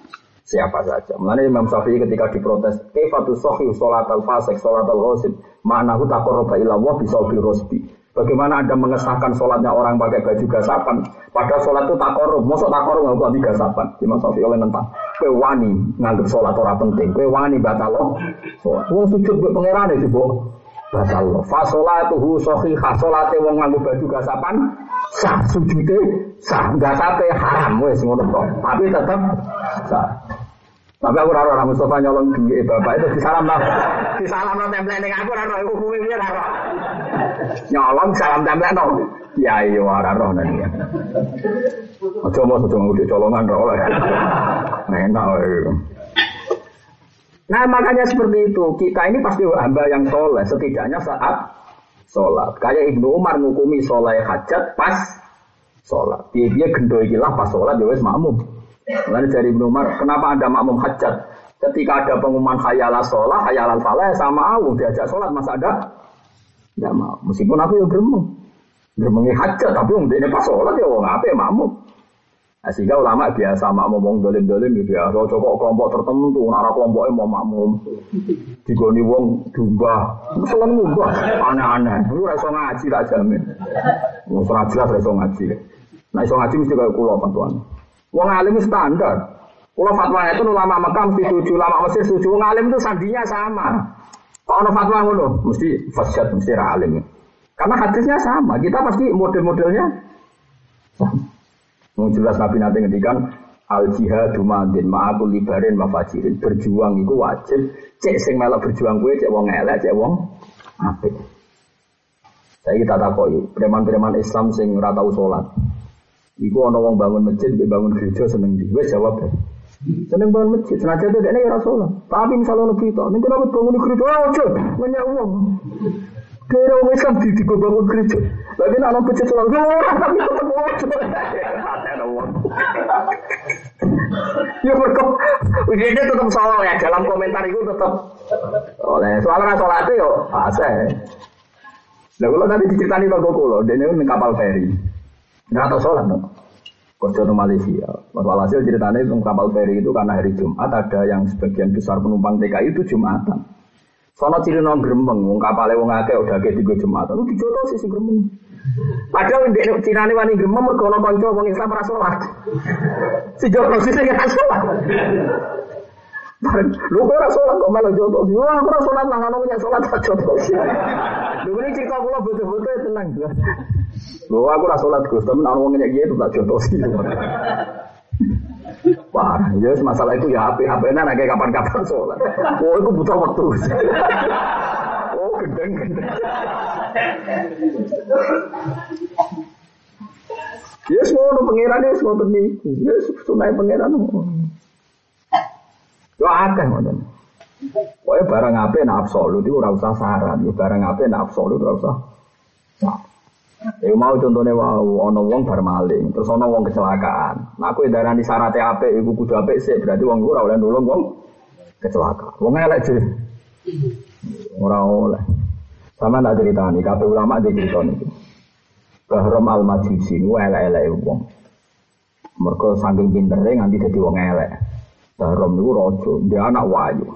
siapa saja. Mengenai Imam Syafi'i ketika diprotes, kefatu sohi sholat al fasik sholat al ghosib, ma'nahu takoroba ilallah bisa rosbi. Bagaimana Anda mengesahkan sholatnya orang pakai baju gasapan? Padahal sholat itu tak korup. Masuk tak korup nggak buat gasapan. Imam Syafi'i oleh nentang. Kue wani sholat orang penting. Kue wani batal loh. Sholat. Wong sujud gue pangeran itu bu. Batal loh. Fasolat itu sohi Sholatnya wong nganggep baju gasapan. Sah sujudnya sah. Gasape haram wes ngono Tapi tetap sah. Tapi aku raro orang Mustafa nyolong duit bapak itu disalam lah. Disalam lah template ning aku raro aku kuwi piye raro. Nyolong salam template no. Ya iya raro nanti. Aja mau aja ngudi colongan ora oleh. Enak Nah makanya seperti itu kita ini pasti hamba yang soleh setidaknya saat sholat. Kayak Ibnu Umar ngukumi sholat hajat pas sholat. Dia dia gendoi gila pas sholat ya wes makmum. Lalu dari Ibnu Umar, kenapa ada makmum hajat? Ketika ada pengumuman khayala sholat, khayala falah sama aku diajak sholat masa ada? Tidak mau. Meskipun aku ya gremeng. Gremengi hajat, tapi untuk ini pas sholat ya wong apa ya makmum. Nah, sehingga ulama biasa makmum wong dolim-dolim ya biasa. Cocok kelompok tertentu, nara kelompoknya mau makmum. Digoni wong dumba. Selalu ngubah, aneh-aneh. Lu rasa ngaji lah jamin. Mau jelas rasa ngaji. Nah, iso ngaji mesti kayak kulo tuan. Wong alim standar. Kalau fatwa itu ulama Mekah mesti setuju, ulama Mesir setuju. Wong alim itu sandinya sama. Kalau ada fatwa ngono, mesti fasyad, mesti alim. Karena hadisnya sama. Kita pasti model-modelnya. Mau jelas Nabi nanti ngendikan al jihad madin ma'akul libarin mafajirin berjuang itu wajib cek sing melok berjuang gue cek wong elek cek wong apik saya kita takoi preman-preman Islam sing ratau sholat Iku ana wong bangun masjid, dia bangun gereja seneng di. Wes jawab. Seneng bangun masjid, senajan itu dia ya Rasulullah. Tapi misalnya lebih itu, nih kenapa bangun gereja? Ojo, nanya uang. Kira orang Islam di di bangun gereja. Lagi nak nonton masjid sholat, orang tapi tetap uang. Ya berkop, ini tetap soal ya dalam komentar itu tetap. Oleh soalnya sholat itu yo fase. Nah kalau tadi diceritani Pak Gokolo, dia ini kapal feri. Nggak tahu sholat dong. Kerja di Malaysia. Walhasil ceritanya itu kapal feri itu karena hari Jumat ada yang sebagian besar penumpang TKI itu Jumatan. Sono ciri nong gremeng, wong kapalnya wong akeh udah kayak tiga Jumatan. Lu dijoto sih si gremeng. Padahal di Cina ini wani gremem mergo ana kanca wong Islam ora salat. Si Joko sing ora salat. Lu kok ora salat kok malah jodoh. Yo aku ora salat nang ana punya salat tak jodoh. Lu ini cerita kula betul-betul tenang. Lu aku ora salat Gus, tapi ana wong nyek itu tak jodoh sih. Wah, ya masalah itu ya HP HP nya kayak kapan-kapan sholat. Oh, itu butuh waktu. oh, gendeng gendeng. Ya semua pengiran ya semua penipu. Ya sunai pengiran. Yo akeh ngoten. Pokoknya barang apa nak absolut itu ora usah syarat, ya barang apa nak absolut ora usah. Ya mau contohnya wow, ono wong bar maling, terus ono wong kecelakaan. Nah aku darani syarat apik iku kudu apik sih, berarti wong ora oleh nulung wong kecelakaan. Wong elek sih. Ora oleh. Sama tak ceritani, kabeh ulama di cerita niku. Bahrom al majusi ku elek-elek wong. Mergo saking pintere nganti dadi wong elek. Bahrom niku raja, dia anak wayu.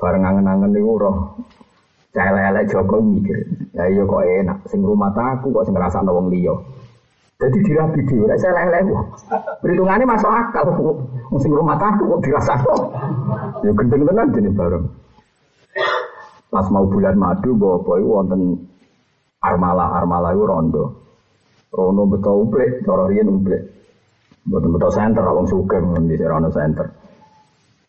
Bareng angen-angen niku roh Celelek Joko mikir, ya iya kok enak, sing rumah aku kok sing ngerasa wong liya. Jadi dirabi dhewe, nek celelek kok. Perhitungannya masuk akal, sing rumah aku kok dirasa Ya gendeng tenan jenis bareng. Pas mau bulan madu bawa boy wonten armala armala itu rondo. Rondo betul ublek, cara riyen. Betul betul center, wong sugeng di Rondo center.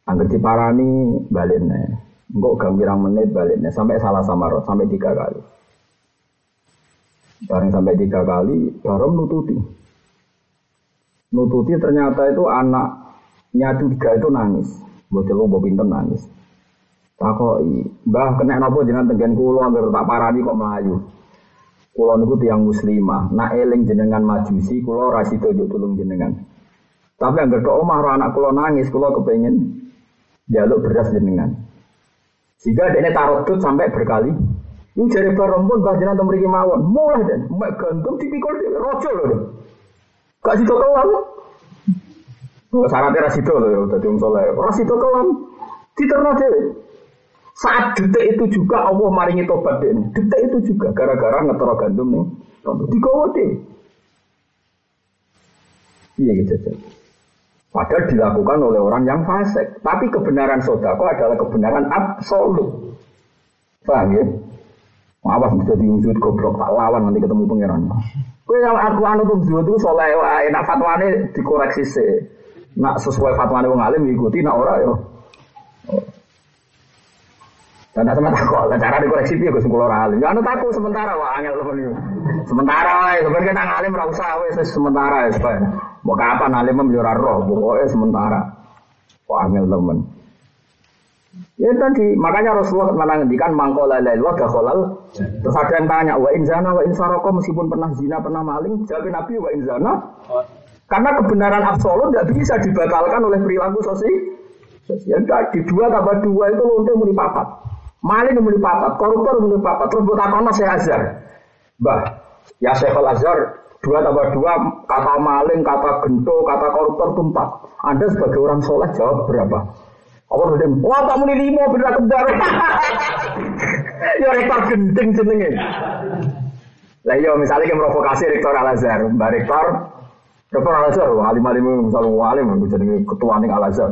Angger diparani balik nih. Enggak gambiran menit baliknya sampai salah sama roh sampai tiga kali. Bareng sampai tiga kali, baru nututi. Nututi ternyata itu anaknya tiga itu nangis. Bocil lo pinter nangis. Takoi, mbah kena nopo jenengan tenggen kulo anggar tak parani kok melayu. Kulo niku tiang muslimah, nak eling jenengan majusi, kulo rasito juk tulung jenengan. Tapi anggar ke omah anak kulo nangis, kulo kepengen jaluk beras jenengan. Jika dia taruh tut sampai berkali, ini jari barang pun bahasa nanti memiliki mawon, mulai dan gantung tipikal dia rojo loh, gak situ kelam. Syaratnya rasito loh, ya, tadi um soleh, rasito kelam, diterno dewe. Saat detik itu juga Allah maringi tobat deh. Detik itu juga gara-gara ngetoro gandum nih. Digawa deh. Iya gitu. Padahal dilakukan oleh orang yang fasik. Tapi kebenaran sodako adalah kebenaran absolut. Paham ya? Awas bisa diwujud goblok tak lawan nanti ketemu pangeran. Kue yang aku anu tuh dua tuh soleh wae nak fatwane dikoreksi sih. Nak sesuai fatwane wong alim ikuti nak ora yo. Dan sama takut, cara dikoreksi dia gue sepuluh alim. Ya anu takut sementara wah angel temen Sementara wae, sebenarnya kita ngalim ora usah sementara ya. Mau kapan alim menjura roh, pokoknya sementara. Wah, angel temen. Ya tadi, makanya Rasulullah mana ngendikan mangkola lail wa dakhalal. Terus ada yang tanya, wa inzana wa insaroko meskipun pernah zina, pernah maling, jawab Nabi wa inzana. Karena kebenaran absolut tidak bisa dibatalkan oleh perilaku sosial. Ya di dua tambah dua itu lonte muni papat. Maling muni papat, koruptor muni papat, terus buat apa saya azhar. Bah, ya Syekhul Azhar Dua tambah dua, kata maling, kata gento, kata koruptor itu empat. Anda sebagai orang soleh jawab berapa? Apa udah wah kamu ini lima bener kembar. ya rektor genting jenenge. Lah iya misalnya yang provokasi rektor Al Azhar, Mbak rektor Rektor Al Azhar, alim alim misalnya alim, jadi ketua nih Al Azhar.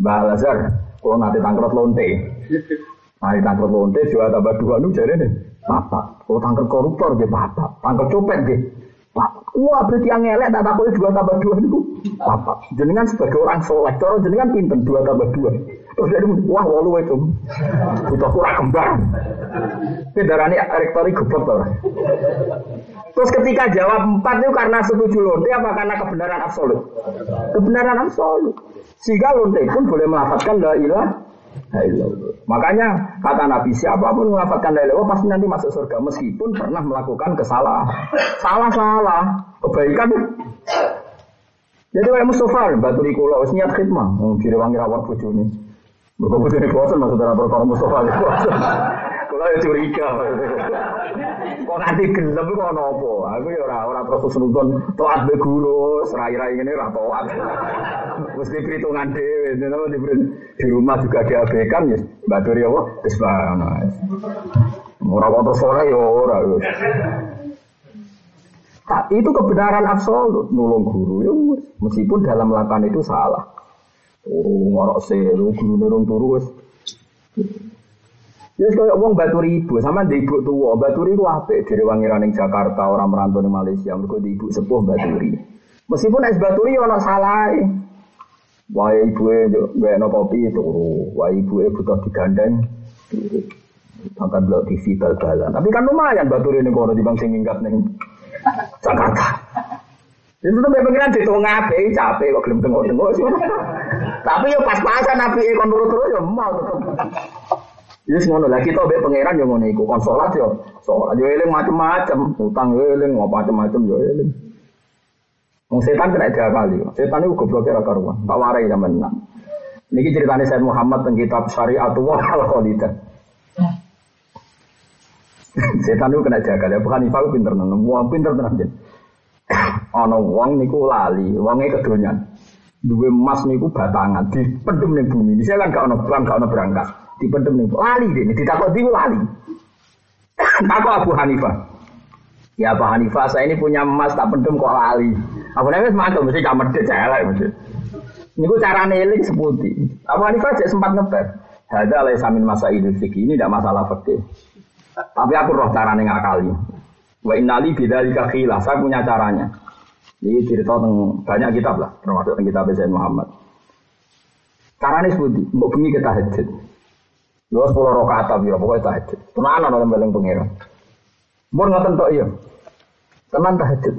Mbak Al Azhar, kalau nanti tangkrut lonte. Nah, tangkrut lonte, dua tambah dua nu jadi nih. Apa? Kalau tangkrut koruptor dia apa? Tangkrut copet dia. Wah berarti yang ngelek tak takut dua tambah dua itu apa? Jenengan sebagai orang soleh, cara jenengan pinter dua tambah dua. Terus dia wah walu itu, kita kurang kembar. Ini darah ini rektori gebet Terus ketika jawab empat itu karena setuju lonte apa karena kebenaran absolut? Kebenaran absolut. Sehingga lonte pun boleh melafatkan la ilah Makanya kata Nabi siapa pun melafatkan la ilaha pasti nanti masuk surga meskipun pernah melakukan kesalahan. Salah-salah, kebaikan. Jadi kayak Mustafa, batu di kulo, niat khidmah, direwangi rawat bojone. Mergo bojone bosan maksudnya perkara Mustafa. Kalau ya curiga. Kok nanti gelem kok nopo? Aku ya ora ora terus nonton toat be guru, serai-rai ngene ora toat. Mesti perhitungan dhewe, di, di rumah juga diabaikan ya. Mbak Duri apa? Wis ngono. Ora kok terus ora ya ora. Tak, itu kebenaran absolut nulung guru ya meskipun dalam melakukan itu salah. Turu ngorok lu guru nurung turu wis. Ya kaya wong batu ribu, sama di ibu tua, batu ribu apa? Dari wangiran yang Jakarta, orang merantau di Malaysia, mereka di ibu sepuh batu ribu. Meskipun es batu ribu ada salah. Wah ibu e no kopi turu, wah ibu butuh digandeng. Angkat belok TV bal-balan. Tapi kan lumayan batu ribu kalau di bangsa minggat nih. Jakarta. Itu tuh pengiran di tengah ngape, capek kok belum tengok-tengok. Tapi yo pas-pasan nabi kon turut-turut mau. Ya ngono lah kita mbek pangeran yo ngono iku kon salat yo salat yo eling macam-macam, utang yo eling macam-macam yo eling. Wong setan kena kali, Setan itu gobloke ra karuan. Tak warai zaman enam. Niki ceritanya Said Muhammad tentang kitab Syariatullah al-Khalidah. Setan itu kena jaga ya, bukan Ifah pinter tenan, wong pinter tenan jen. Ana wong niku lali, wonge kedonyan. Duwe emas niku batangan dipendem ning bumi. Saya kan gak ono bang, gak ono. Dipendem ning lali dene, ditakok di lali. Takok Abu Hanifah. Ya Abu Hanifah, saya ini punya emas tak pendem kok lali. Abu Hanifah semangat mesti gak medhit celek mesti. Niku carane eling seputi. Abu Hanifah aja sempat ngeper. Hada alai samin masa idul ini tidak masalah fikih. Tapi aku roh caranya ngakali. Wa innali bidzalika khilah. Saya punya caranya. Ini cerita tentang banyak kitab lah, termasuk kitab Sayyid Muhammad. Caranya seperti, mbok bengi kita hajat. Lu sepuluh rakaat tapi ya pokoknya tahajud. Tenan ana paling pengiran. Mun ngoten tok iya. Tenan tahajud.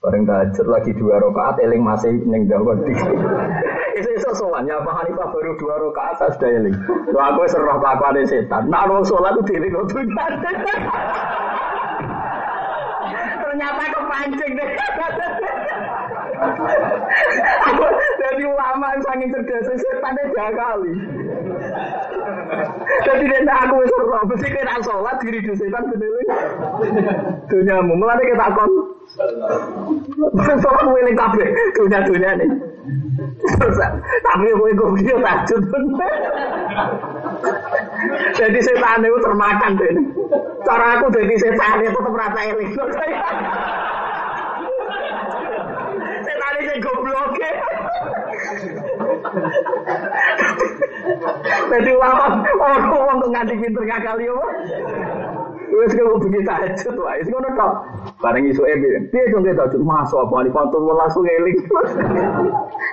Bareng tahajud lagi dua rakaat eling masih ning dawa Itu iso sowan ya Pak Hanifah baru dua rakaat saya sudah eling. Lho aku wis roh kelakuane setan. Nak wong salat dhewe Ternyata kepancing deh. jadi ulama yang saking cerdas setan deh kali. Jadi dia aku wis roh mesti kena sholat diri di setan bedele. Dunyamu mulane kita kon. Sholat weling kabeh dunia-dunia nih. Tapi kowe kok video tajud. Jadi setan itu termakan deh. Cara aku jadi setan itu tetap rasa eling. Setan itu goblok. Jadi ulama orang orang tuh nganti pinter kali apa? Wes kau begini tahajud wae. Wis ngono tok. Bareng ebi. Piye dong kita tahajud masuk apa ali pantul langsung eling.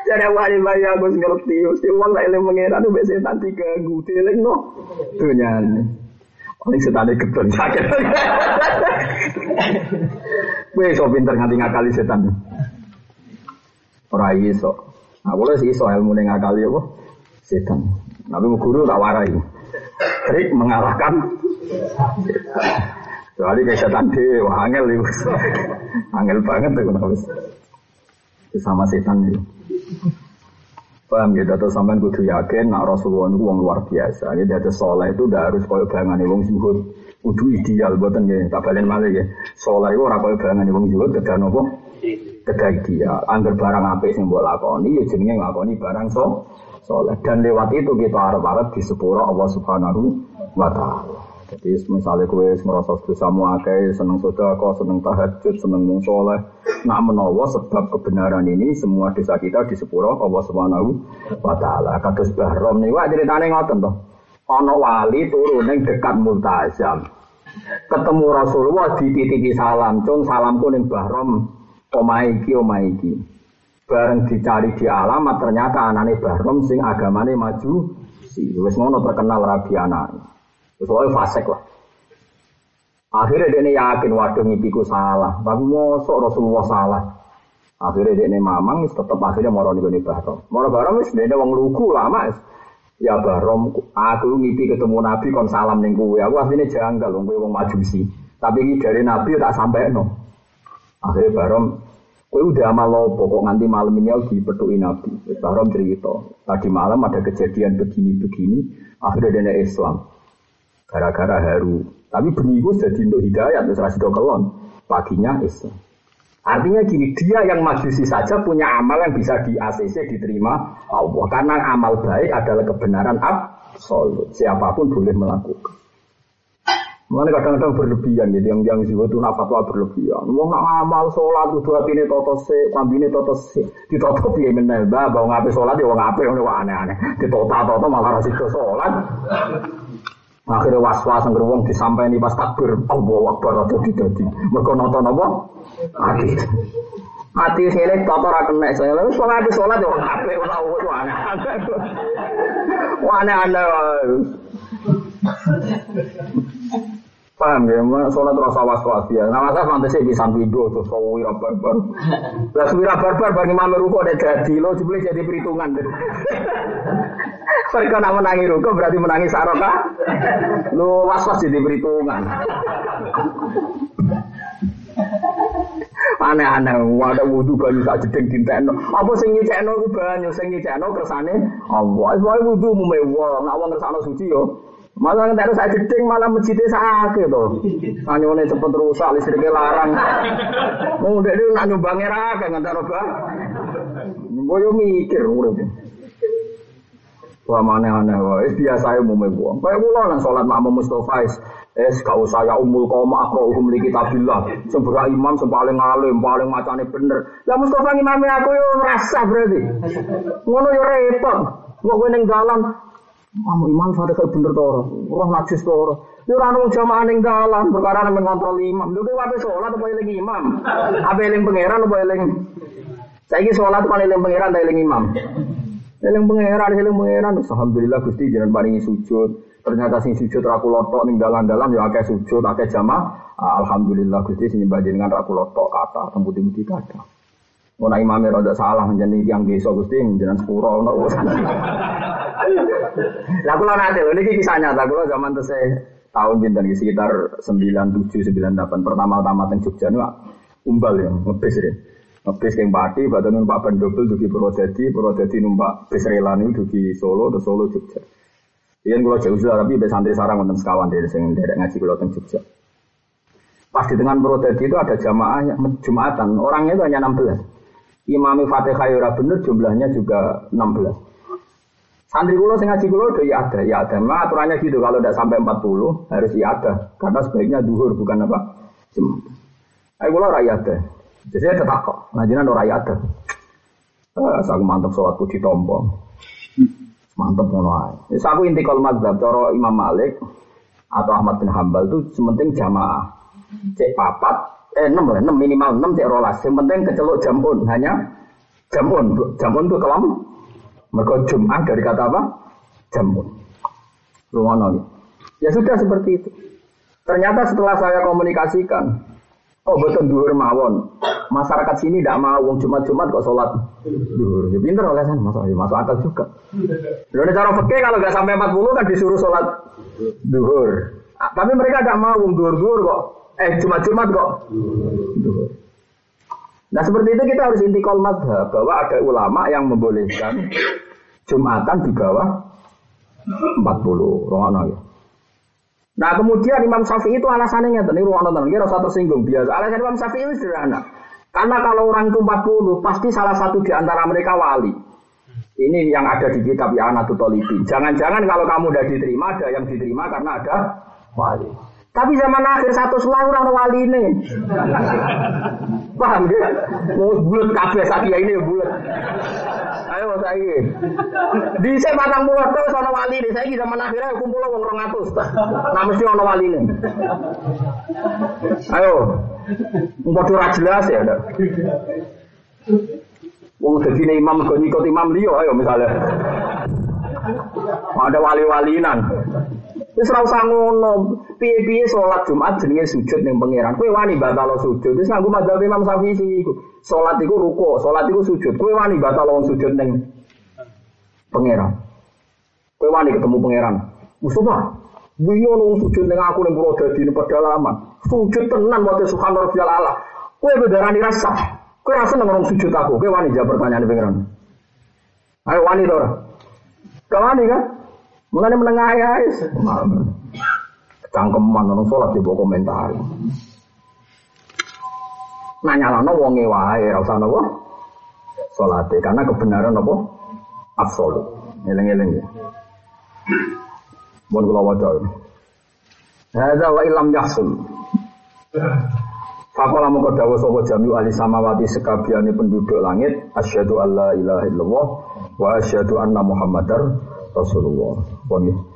Jadi wali bayi aku ngerti. Mesti uang tak eling mengira tuh biasa setan diganggu. Eling no. Dunyane. Paling setan gedon sakit. Wes so pinter nganti ngakali setan. Ora iso. Nah, boleh sih iso ilmu ngakali apa? Setan. Tapi guru tak warai. Trik mengalahkan Soalnya kayak setan deh, wah angel itu. angel banget tuh kenapa sama setan itu. Paham gitu, atau sampai kudu yakin, nak Rasulullah itu uang luar biasa. Jadi ada soleh itu udah harus kau bayangan uang zuhud. Kudu ideal, buatan ya, tak balen malah ya. Soleh itu orang kau bayangan uang zuhud, kedah nopo. Kedah ideal. Angger barang apa sih buat lakoni, ya jenenge lakoni barang so. Soleh. Dan lewat itu kita harap-harap di sepura Allah subhanahu wa ta'ala. Jadi misalnya kue merasa dosa muakai, seneng kok seneng tahajud, seneng mung soleh. Nak menawa sebab kebenaran ini semua dosa kita di sepuro Allah Subhanahu wa taala. Kados Bahrom nih, wah ceritane ngoten toh. Ana wali turun ning dekat Multazam. Ketemu Rasulullah dititipi salam, cung salamku ning Bahrom omahe iki omahe iki. Bareng dicari di alamat ternyata anane Bahrom sing agamane maju. Si wis ngono terkenal rabi anake. Soalnya fasek lah. Akhirnya dia yakin waduh ngipiku salah. Tapi mosok Rasulullah salah. Akhirnya dia mamang tetap akhirnya mau nih bahrom. Mau bahrom wis dia wong lugu lama. Ya bahrom, aku ngipi ketemu Nabi kon salam ning kowe. Aku asline janggal wong kowe wong majusi. Tapi ini dari Nabi tak sampai no. Akhirnya bahrom Kowe udah amal lopo kok nganti malam ini aku dipetuki Nabi. Bahrom cerita. Tadi malam ada kejadian begini-begini. Akhirnya dia Islam gara-gara haru. Tapi benih itu jadi untuk hidayat, terus rasido kelon. Paginya Islam. Artinya gini, dia yang majusi saja punya amal yang bisa di ACC diterima Allah. Karena amal baik adalah kebenaran absolut. Siapa pun boleh melakukan. Mana kadang-kadang berlebihan gitu, yang yang jiwa itu fatwa berlebihan. Wong nak ngamal sholat kudu atine toto se, kambine toto se. Ditoto piye meneh, Mbah, bau ngape sholat ya ngape ngono aneh-aneh. Ditota-tota malah ra sida sholat. Akhirnya was-was nggak wong disampaikan pas takbir, Allah Akbar atau didadi. Mereka nonton apa? Hati. Hati sini toto ra kena saya. Lalu wong ngape sholat ya ngape ora aneh-aneh. Aneh-aneh. Paham ya, sholat rasa was-was ya. Nah, masa fantasi bisa video terus kau wira barbar. Lah wira barbar bagi imam ruko ada jadi lo jebule jadi perhitungan. Mereka nak menangi ruko berarti menangi saroka. Lo was-was jadi perhitungan. Aneh-aneh, ada wudhu banyu sak jeding dintekno. Apa sing nyicekno ku banyu, sing nyicekno kersane Allah. Wis wudhu mu mewah, nak wong kersane suci yo. Malah nggak saya jeding malah masjidnya sakit tuh. Anyone cepet rusak listriknya larang. Mau udah dia nak nyumbangnya raga nggak tahu apa. Boyo mikir urip. Wah mana aneh wah. Es biasa ya mau buang. Kayak mula nang sholat makmum Mustafa es. Es kau saya umul kau makro hukum li kitabillah. Seberang imam sepaling alim, paling macane bener. Ya Mustafa imamnya aku yo merasa berarti. Ngono yo repot. Mau gue neng jalan, Kamu imam kayak bener toro, roh najis toro. Yo ora jamaah ning dalan perkara nang ngontrol imam. Lho kowe ape salat apa eling imam? Ape eling pangeran apa eling Saiki salat kan eling pangeran ta eling imam? Eling pangeran, eling pangeran. Alhamdulillah Gusti jenengan paringi sujud. Ternyata sing sujud ra lotok ning dalan-dalan yo akeh sujud, akeh jamaah. Alhamdulillah Gusti sing nyembah jenengan ra lotok kata, tembuti-tembuti kata. Ono imame rada salah menjadi yang desa Gusti menjenengan sepuro ono urusan. Lah kula nate lho niki kisah nyata kula zaman tesih tahun pinten sekitar 97 98 pertama-tama teng Jogja niku umbal ya ngebis ya. Ngebis keng Pati, badan numpak ban double dugi Purwodadi, Purwodadi numpak bis rela niku dugi Solo, terus Solo Jogja. Iya kula jauh sudah tapi be santri sarang wonten sekawan dari sing derek ngaji kula teng Jogja. Pas di tengah Purwodadi itu ada jamaah Jumatan, orangnya itu hanya 16. Imam Fatihah ya ora bener jumlahnya juga 16. Santri kulo sing ngaji kulo udah ya ada, ya ada. Memang aturannya gitu kalau tidak sampai 40 harus ya ada. Karena sebaiknya duhur bukan apa? Jumat. Ayo kulo rakyat ada. Jadi ada takok. Ngajinan ora ya ada. Eh, saya mantap sholatku di tombong. Mantap ngono ae. Wis aku inti kal mazhab cara Imam Malik atau Ahmad bin Hambal itu sementing jamaah. Cek papat eh enam lah, enam minimal enam cek rolas. Yang penting kecelok jamun hanya jamun, jamun tuh kelam. Mereka Jumat dari kata apa? Jamun. Rumono. Ya sudah seperti itu. Ternyata setelah saya komunikasikan, oh betul dua mawon. Masyarakat sini tidak mau wong Jumat-Jumat kok sholat duhur. Ya pinter oleh sana, masuk, ya, masuk akal juga. Lalu cara fakir kalau nggak sampai 40 kan disuruh sholat duhur. Tapi mereka tidak mau wong duhur-duhur kok Eh Jumat-Jumat kok. Nah seperti itu kita harus intikal madhab bahwa ada ulama yang membolehkan Jumatan di bawah 40 Rohana ya. Nah kemudian Imam Syafi'i itu alasannya nih Rohana tenan kira satu tersinggung biasa. Alasan Imam Syafi'i itu sederhana. Karena kalau orang itu 40 pasti salah satu di antara mereka wali. Ini yang ada di kitab ya Tolibi. Jangan-jangan kalau kamu udah diterima ada yang diterima karena ada wali. Tapi zaman akhir satu selalu orang wali ini. Paham ya? Mau bulat kabeh sakia ini ya bulat. Ayo saya. Di saya batang pulau tuh sono wali ini. Saya zaman akhirnya kumpul wong rong atus. Nah mesti ono wali ini. Ayo. Enggak curah jelas ya. Wong jadi imam kok nyikot imam liyo ayo misalnya. Ada wali-walinan. Wis ora usah ngono. Piye-piye Jumat jenenge sujud ning pangeran. Kowe wani batal sujud. Wis nganggo madzhab Imam Syafi'i iku. Salat iku ruku, salat iku sujud. Kowe wani batal sujud ning pangeran. Kowe wani ketemu pangeran. Mustafa, wingi ono sujud ning aku ning Purwodadi ning pedalaman. Sujud tenan wae subhanallah rabbiyal ala. Kowe bedarani rasa. Kowe rasa orang sujud aku. Kowe wani jawab pertanyaan pangeran. Ayo wani to ora? Kau wani kan? Mengenai menengah ya, cangkeman orang sholat di komentar. Nanya lah no wonge wae, rasa nopo sholat karena kebenaran nopo absolut. Eleng eleng ya. Mohon kula waca. Hadza wa ilam yahsul. Fakola mongko dawuh sapa jami ahli samawati sekabiane penduduk langit asyhadu alla ilaha illallah wa asyhadu anna muhammadar rasulullah. Pun